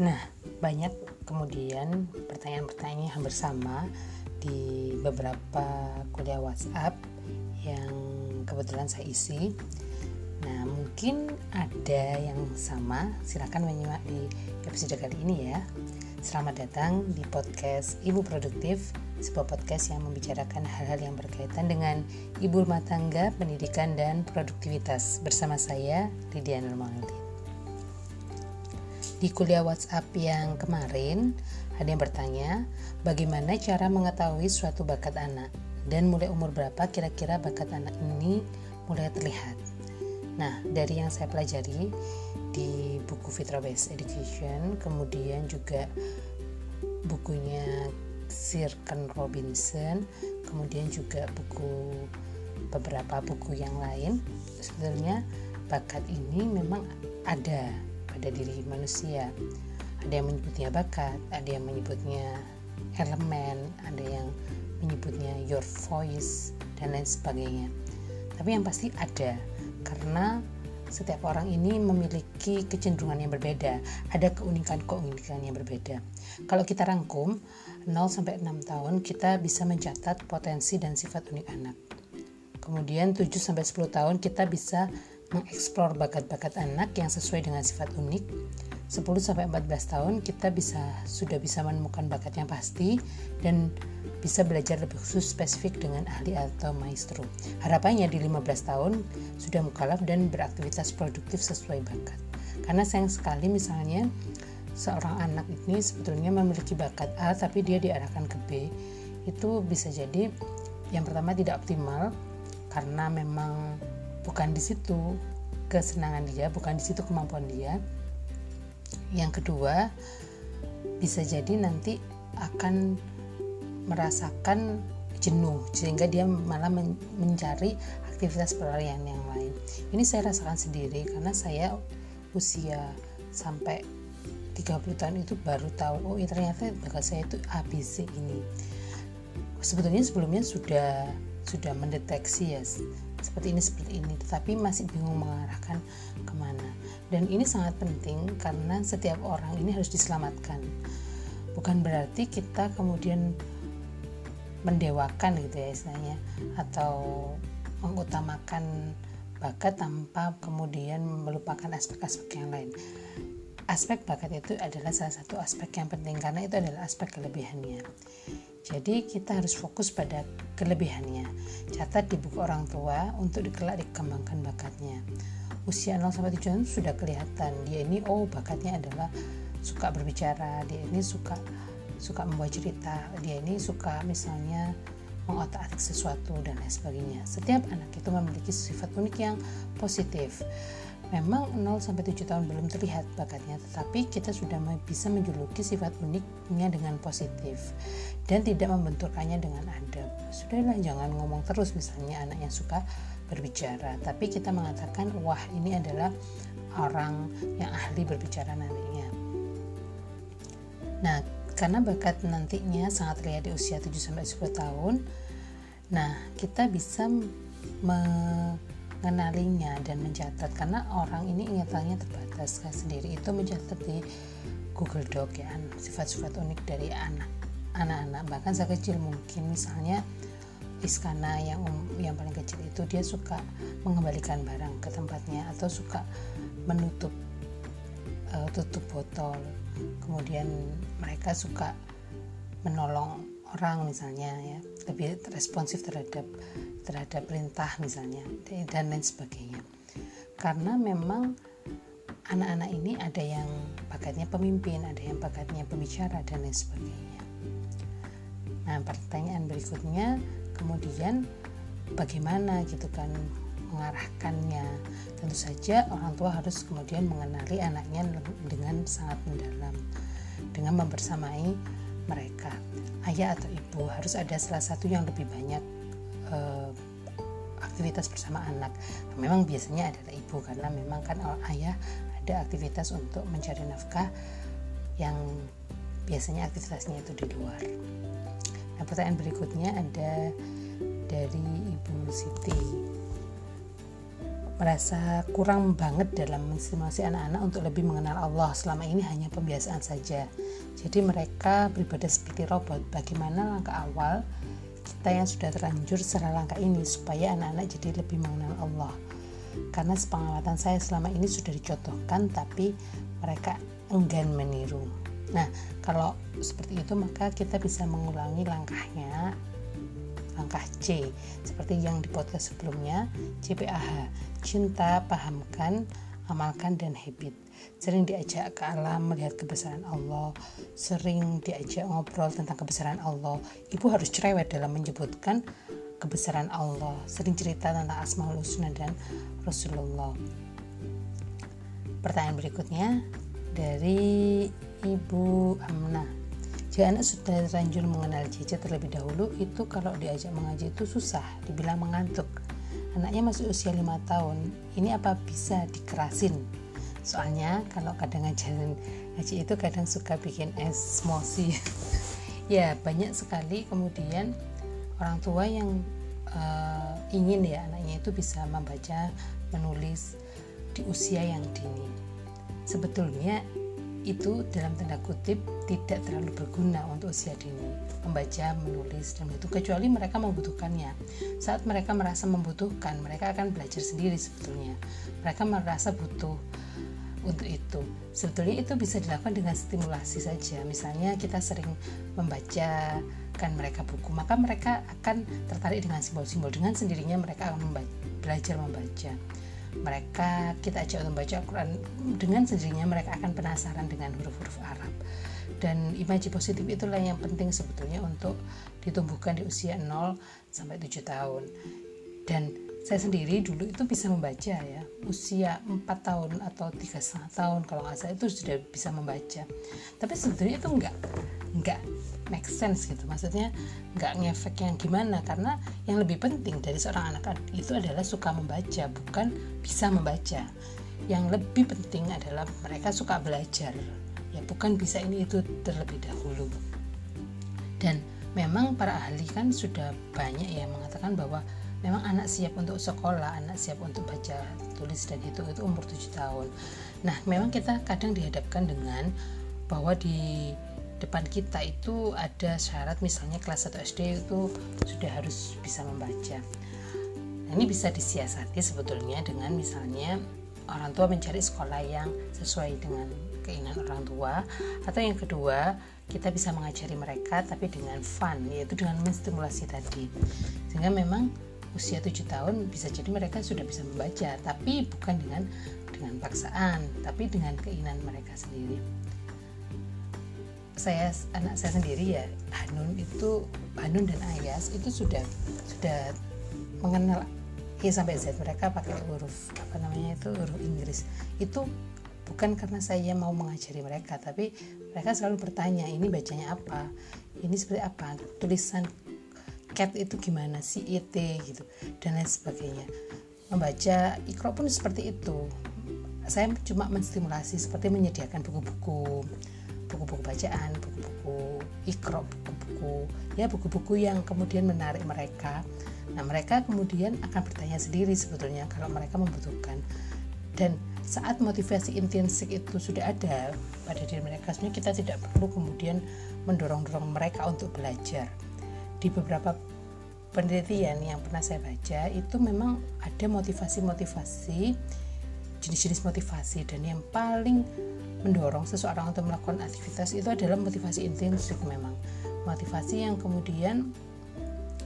Nah, banyak kemudian pertanyaan-pertanyaan yang hampir sama di beberapa kuliah WhatsApp yang kebetulan saya isi. Nah, mungkin ada yang sama. Silakan menyimak di episode kali ini ya. Selamat datang di podcast Ibu Produktif, sebuah podcast yang membicarakan hal-hal yang berkaitan dengan ibu rumah tangga, pendidikan, dan produktivitas. Bersama saya, Lydia Nurmawati. Di kuliah WhatsApp yang kemarin, ada yang bertanya, bagaimana cara mengetahui suatu bakat anak dan mulai umur berapa kira-kira bakat anak ini mulai terlihat. Nah, dari yang saya pelajari di buku Fitra Based Education, kemudian juga bukunya Sir Ken Robinson, kemudian juga buku beberapa buku yang lain, sebenarnya bakat ini memang ada pada diri manusia. Ada yang menyebutnya bakat, ada yang menyebutnya elemen, ada yang menyebutnya your voice dan lain sebagainya. Tapi yang pasti ada karena setiap orang ini memiliki kecenderungan yang berbeda, ada keunikan-keunikan yang berbeda. Kalau kita rangkum 0 sampai 6 tahun kita bisa mencatat potensi dan sifat unik anak. Kemudian 7 sampai 10 tahun kita bisa mengeksplor bakat-bakat anak yang sesuai dengan sifat unik. 10 sampai 14 tahun kita bisa sudah bisa menemukan bakat yang pasti dan bisa belajar lebih khusus spesifik dengan ahli atau maestro. Harapannya di 15 tahun sudah mukalaf dan beraktivitas produktif sesuai bakat. Karena sayang sekali misalnya seorang anak ini sebetulnya memiliki bakat A tapi dia diarahkan ke B itu bisa jadi yang pertama tidak optimal karena memang bukan di situ kesenangan dia, bukan di situ kemampuan dia. Yang kedua, bisa jadi nanti akan merasakan jenuh sehingga dia malah mencari aktivitas pelarian yang lain. Ini saya rasakan sendiri karena saya usia sampai 30 tahun itu baru tahu oh ya ternyata bakat saya itu ABC ini. Sebetulnya sebelumnya sudah sudah mendeteksi ya seperti ini seperti ini. Tetapi masih bingung mengarahkan ke mana. Dan ini sangat penting karena setiap orang ini harus diselamatkan. Bukan berarti kita kemudian mendewakan gitu ya istilahnya atau mengutamakan bakat tanpa kemudian melupakan aspek-aspek yang lain. Aspek bakat itu adalah salah satu aspek yang penting karena itu adalah aspek kelebihannya jadi kita harus fokus pada kelebihannya. Catat di buku orang tua untuk dikelak dikembangkan bakatnya. Usia 0 sampai 7 tahun sudah kelihatan dia ini oh bakatnya adalah suka berbicara, dia ini suka suka membuat cerita, dia ini suka misalnya mengotak-atik sesuatu dan lain sebagainya. Setiap anak itu memiliki sifat unik yang positif. Memang 0 sampai 7 tahun belum terlihat bakatnya, tetapi kita sudah bisa menjuluki sifat uniknya dengan positif dan tidak membenturkannya dengan adab. Sudahlah jangan ngomong terus misalnya anak yang suka berbicara, tapi kita mengatakan wah ini adalah orang yang ahli berbicara nantinya. Nah, karena bakat nantinya sangat terlihat di usia 7 sampai 10 tahun, nah kita bisa me mengenalinya dan mencatat. Karena orang ini ingatannya terbatas. Kan sendiri itu mencatat di Google Doc ya sifat-sifat unik dari anak anak-anak. Bahkan kecil mungkin misalnya Iskana yang um, yang paling kecil itu dia suka mengembalikan barang ke tempatnya atau suka menutup uh, tutup botol. Kemudian mereka suka menolong orang misalnya ya lebih responsif terhadap terhadap perintah misalnya dan lain sebagainya. Karena memang anak-anak ini ada yang bakatnya pemimpin ada yang bakatnya pembicara dan lain sebagainya. Nah pertanyaan berikutnya kemudian bagaimana gitu kan mengarahkannya? Tentu saja orang tua harus kemudian mengenali anaknya dengan sangat mendalam dengan membersamai mereka. Ayah atau ibu harus ada salah satu yang lebih banyak uh, aktivitas bersama anak. Memang biasanya adalah ibu karena memang kan ayah ada aktivitas untuk mencari nafkah yang biasanya aktivitasnya itu di luar. Nah pertanyaan berikutnya ada dari ibu Siti. Merasa kurang banget dalam menstimulasi anak-anak untuk lebih mengenal Allah. Selama ini hanya pembiasaan saja. Jadi mereka beribadah seperti robot. Bagaimana langkah awal kita yang sudah terlanjur secara langkah ini supaya anak-anak jadi lebih mengenal Allah. Karena sepengamatan saya selama ini sudah dicontohkan tapi mereka enggan meniru. Nah kalau seperti itu maka kita bisa mengulangi langkahnya langkah C seperti yang di podcast sebelumnya CPAH cinta pahamkan amalkan dan habit sering diajak ke alam melihat kebesaran Allah sering diajak ngobrol tentang kebesaran Allah. Ibu harus cerewet dalam menyebutkan kebesaran Allah. Sering cerita tentang Asmaul Husna dan Rasulullah. Pertanyaan berikutnya dari Ibu Amna. Jika anak sudah terlanjur mengenal JJ terlebih dahulu, itu kalau diajak mengaji itu susah, dibilang mengantuk. Anaknya masih usia lima tahun, ini apa bisa dikerasin? Soalnya kalau kadang ngajarin ngaji itu kadang suka bikin emosi. ya banyak sekali kemudian orang tua yang uh, ingin ya anaknya itu bisa membaca, menulis di usia yang dini. Sebetulnya itu dalam tanda kutip tidak terlalu berguna untuk usia dini membaca, menulis dan itu kecuali mereka membutuhkannya. Saat mereka merasa membutuhkan, mereka akan belajar sendiri sebetulnya. Mereka merasa butuh untuk itu. Sebetulnya itu bisa dilakukan dengan stimulasi saja. Misalnya kita sering membaca kan mereka buku, maka mereka akan tertarik dengan simbol-simbol. Dengan sendirinya mereka akan membaca, belajar membaca mereka kita ajak untuk membaca Al-Quran dengan sendirinya mereka akan penasaran dengan huruf-huruf Arab dan imaji positif itulah yang penting sebetulnya untuk ditumbuhkan di usia 0 sampai 7 tahun dan saya sendiri dulu itu bisa membaca ya. Usia 4 tahun atau tiga setengah tahun kalau nggak salah itu sudah bisa membaca. Tapi sebetulnya itu enggak enggak make sense gitu. Maksudnya nggak ngefek yang gimana? Karena yang lebih penting dari seorang anak itu adalah suka membaca bukan bisa membaca. Yang lebih penting adalah mereka suka belajar. Ya bukan bisa ini itu terlebih dahulu. Dan memang para ahli kan sudah banyak yang mengatakan bahwa memang anak siap untuk sekolah, anak siap untuk baca, tulis dan hitung itu umur 7 tahun. Nah, memang kita kadang dihadapkan dengan bahwa di depan kita itu ada syarat misalnya kelas 1 SD itu sudah harus bisa membaca nah, ini bisa disiasati sebetulnya dengan misalnya orang tua mencari sekolah yang sesuai dengan keinginan orang tua atau yang kedua kita bisa mengajari mereka tapi dengan fun yaitu dengan menstimulasi tadi sehingga memang usia 7 tahun bisa jadi mereka sudah bisa membaca tapi bukan dengan dengan paksaan tapi dengan keinginan mereka sendiri. Saya anak saya sendiri ya Hanun itu Hanun dan Ayas itu sudah sudah mengenal ya sampai Z mereka pakai huruf apa namanya itu huruf Inggris. Itu bukan karena saya mau mengajari mereka tapi mereka selalu bertanya ini bacanya apa? Ini seperti apa? Tulisan cat itu gimana si it gitu dan lain sebagainya membaca ikro pun seperti itu saya cuma menstimulasi seperti menyediakan buku-buku buku-buku bacaan, buku-buku ikro, buku-buku ya buku-buku yang kemudian menarik mereka. Nah, mereka kemudian akan bertanya sendiri sebetulnya kalau mereka membutuhkan. Dan saat motivasi intrinsik itu sudah ada pada diri mereka, sebenarnya kita tidak perlu kemudian mendorong-dorong mereka untuk belajar. Di beberapa penelitian yang pernah saya baca itu memang ada motivasi-motivasi jenis-jenis motivasi dan yang paling mendorong seseorang untuk melakukan aktivitas itu adalah motivasi intrinsik memang motivasi yang kemudian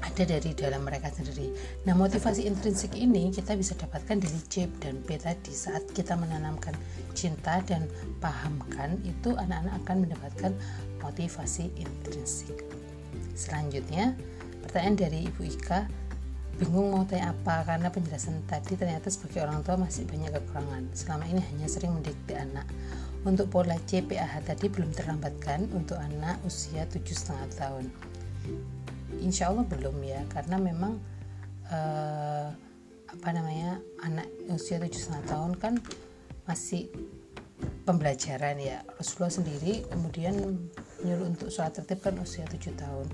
ada dari dalam mereka sendiri. Nah, motivasi intrinsik ini kita bisa dapatkan dari C dan P tadi saat kita menanamkan cinta dan pahamkan itu anak-anak akan mendapatkan motivasi intrinsik. Selanjutnya, pertanyaan dari Ibu Ika, bingung mau tanya apa karena penjelasan tadi ternyata sebagai orang tua masih banyak kekurangan. Selama ini hanya sering mendidik anak. Untuk pola CPAH tadi belum terlambat kan untuk anak usia 7,5 tahun? Insya Allah belum ya, karena memang eh, apa namanya anak usia 7,5 tahun kan masih pembelajaran ya. Rasulullah sendiri kemudian menyuruh untuk sholat tertib kan usia 7 tahun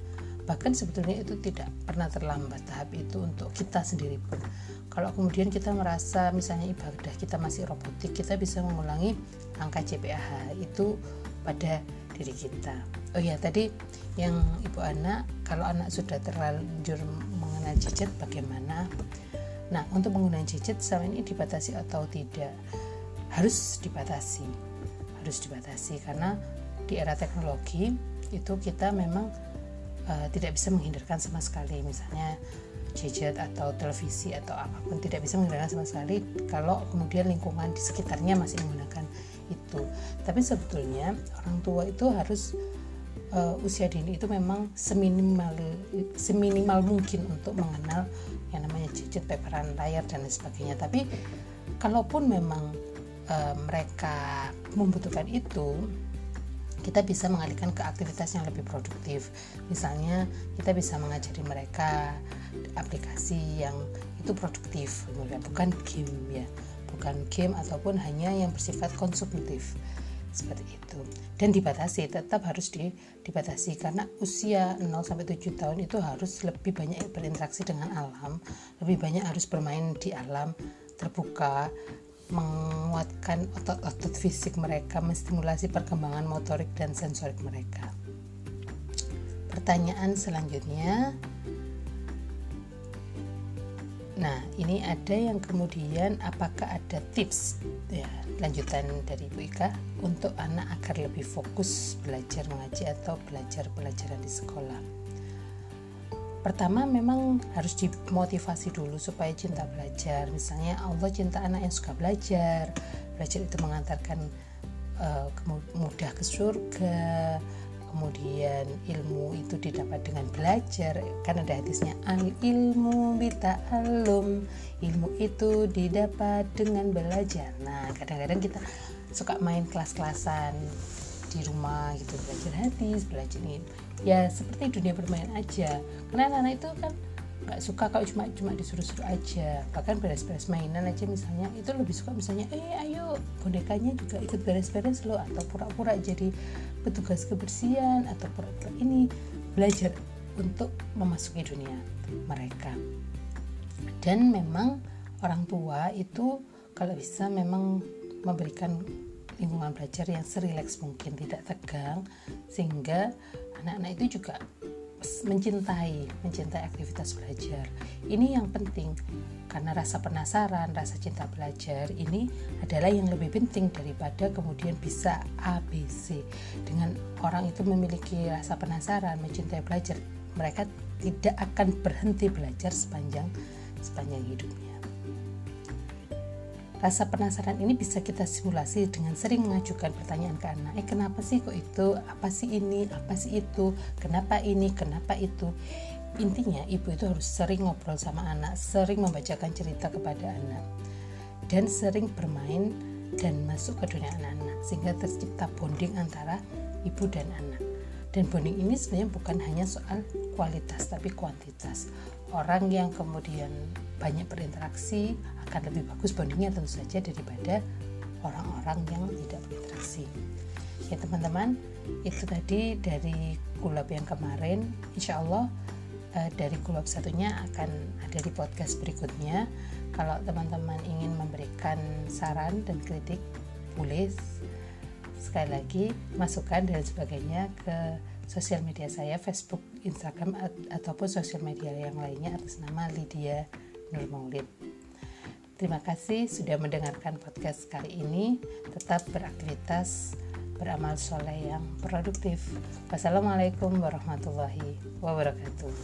bahkan sebetulnya itu tidak pernah terlambat tahap itu untuk kita sendiri pun. Kalau kemudian kita merasa misalnya ibadah kita masih robotik kita bisa mengulangi angka CPAH itu pada diri kita. Oh ya tadi yang ibu anak kalau anak sudah terlanjur mengenal gadget bagaimana? Nah untuk menggunakan gadget selama ini dibatasi atau tidak? Harus dibatasi. Harus dibatasi karena di era teknologi itu kita memang uh, tidak bisa menghindarkan sama sekali. Misalnya gadget atau televisi atau apa pun tidak bisa menghindarkan sama sekali kalau kemudian lingkungan di sekitarnya masih menggunakan itu. Tapi sebetulnya orang tua itu harus uh, usia dini itu memang seminimal seminimal mungkin untuk mengenal yang namanya gadget paparan layar dan lain sebagainya. Tapi kalaupun memang uh, mereka membutuhkan itu kita bisa mengalihkan ke aktivitas yang lebih produktif. Misalnya, kita bisa mengajari mereka aplikasi yang itu produktif, bukan game ya, bukan game ataupun hanya yang bersifat konsumtif. Seperti itu. Dan dibatasi, tetap harus di, dibatasi. Karena usia 0 sampai 7 tahun itu harus lebih banyak berinteraksi dengan alam, lebih banyak harus bermain di alam terbuka menguatkan otot-otot fisik mereka, menstimulasi perkembangan motorik dan sensorik mereka. Pertanyaan selanjutnya, nah ini ada yang kemudian apakah ada tips ya lanjutan dari Bu Ika untuk anak agar lebih fokus belajar mengaji atau belajar pelajaran di sekolah? Pertama memang harus dimotivasi dulu supaya cinta belajar. Misalnya Allah cinta anak yang suka belajar. Belajar itu mengantarkan uh, mudah ke surga. Kemudian ilmu itu didapat dengan belajar kan ada hadisnya al ilmu bita alum. Ilmu itu didapat dengan belajar. Nah kadang-kadang kita suka main kelas-kelasan di rumah gitu belajar hadis belajar ini ya seperti dunia bermain aja. Karena anak-anak itu kan nggak suka kalau cuma cuma disuruh-suruh aja. Bahkan beres-beres mainan aja misalnya itu lebih suka misalnya eh ayo bonekanya juga ikut beres-beres lo atau pura-pura jadi petugas kebersihan atau pura-pura ini belajar untuk memasuki dunia mereka. Dan memang orang tua itu kalau bisa memang memberikan lingkungan belajar yang serileks mungkin tidak tegang sehingga anak-anak itu juga mencintai mencintai aktivitas belajar. Ini yang penting karena rasa penasaran rasa cinta belajar ini adalah yang lebih penting daripada kemudian bisa ABC dengan orang itu memiliki rasa penasaran mencintai belajar mereka tidak akan berhenti belajar sepanjang sepanjang hidupnya Rasa penasaran ini bisa kita simulasi dengan sering mengajukan pertanyaan ke anak. Eh kenapa sih kok itu? Apa sih ini? Apa sih itu? Kenapa ini? Kenapa itu? Intinya ibu itu harus sering ngobrol sama anak, sering membacakan cerita kepada anak. Dan sering bermain dan masuk ke dunia anak-anak sehingga tercipta bonding antara ibu dan anak. Dan bonding ini sebenarnya bukan hanya soal kualitas tapi kuantitas. Orang yang kemudian banyak berinteraksi akan lebih bagus bondingnya tentu saja daripada orang-orang yang tidak berinteraksi. Ya teman-teman itu tadi dari kulab yang kemarin. Insya Allah uh, dari kulab satunya akan ada di podcast berikutnya. Kalau teman-teman ingin memberikan saran dan kritik boleh. Sekali lagi masukkan dan sebagainya ke sosial media saya Facebook, Instagram ataupun sosial media yang lainnya atas nama Lydia Nur Maulid. Terima kasih sudah mendengarkan podcast kali ini. Tetap beraktivitas, beramal soleh yang produktif. Wassalamualaikum warahmatullahi wabarakatuh.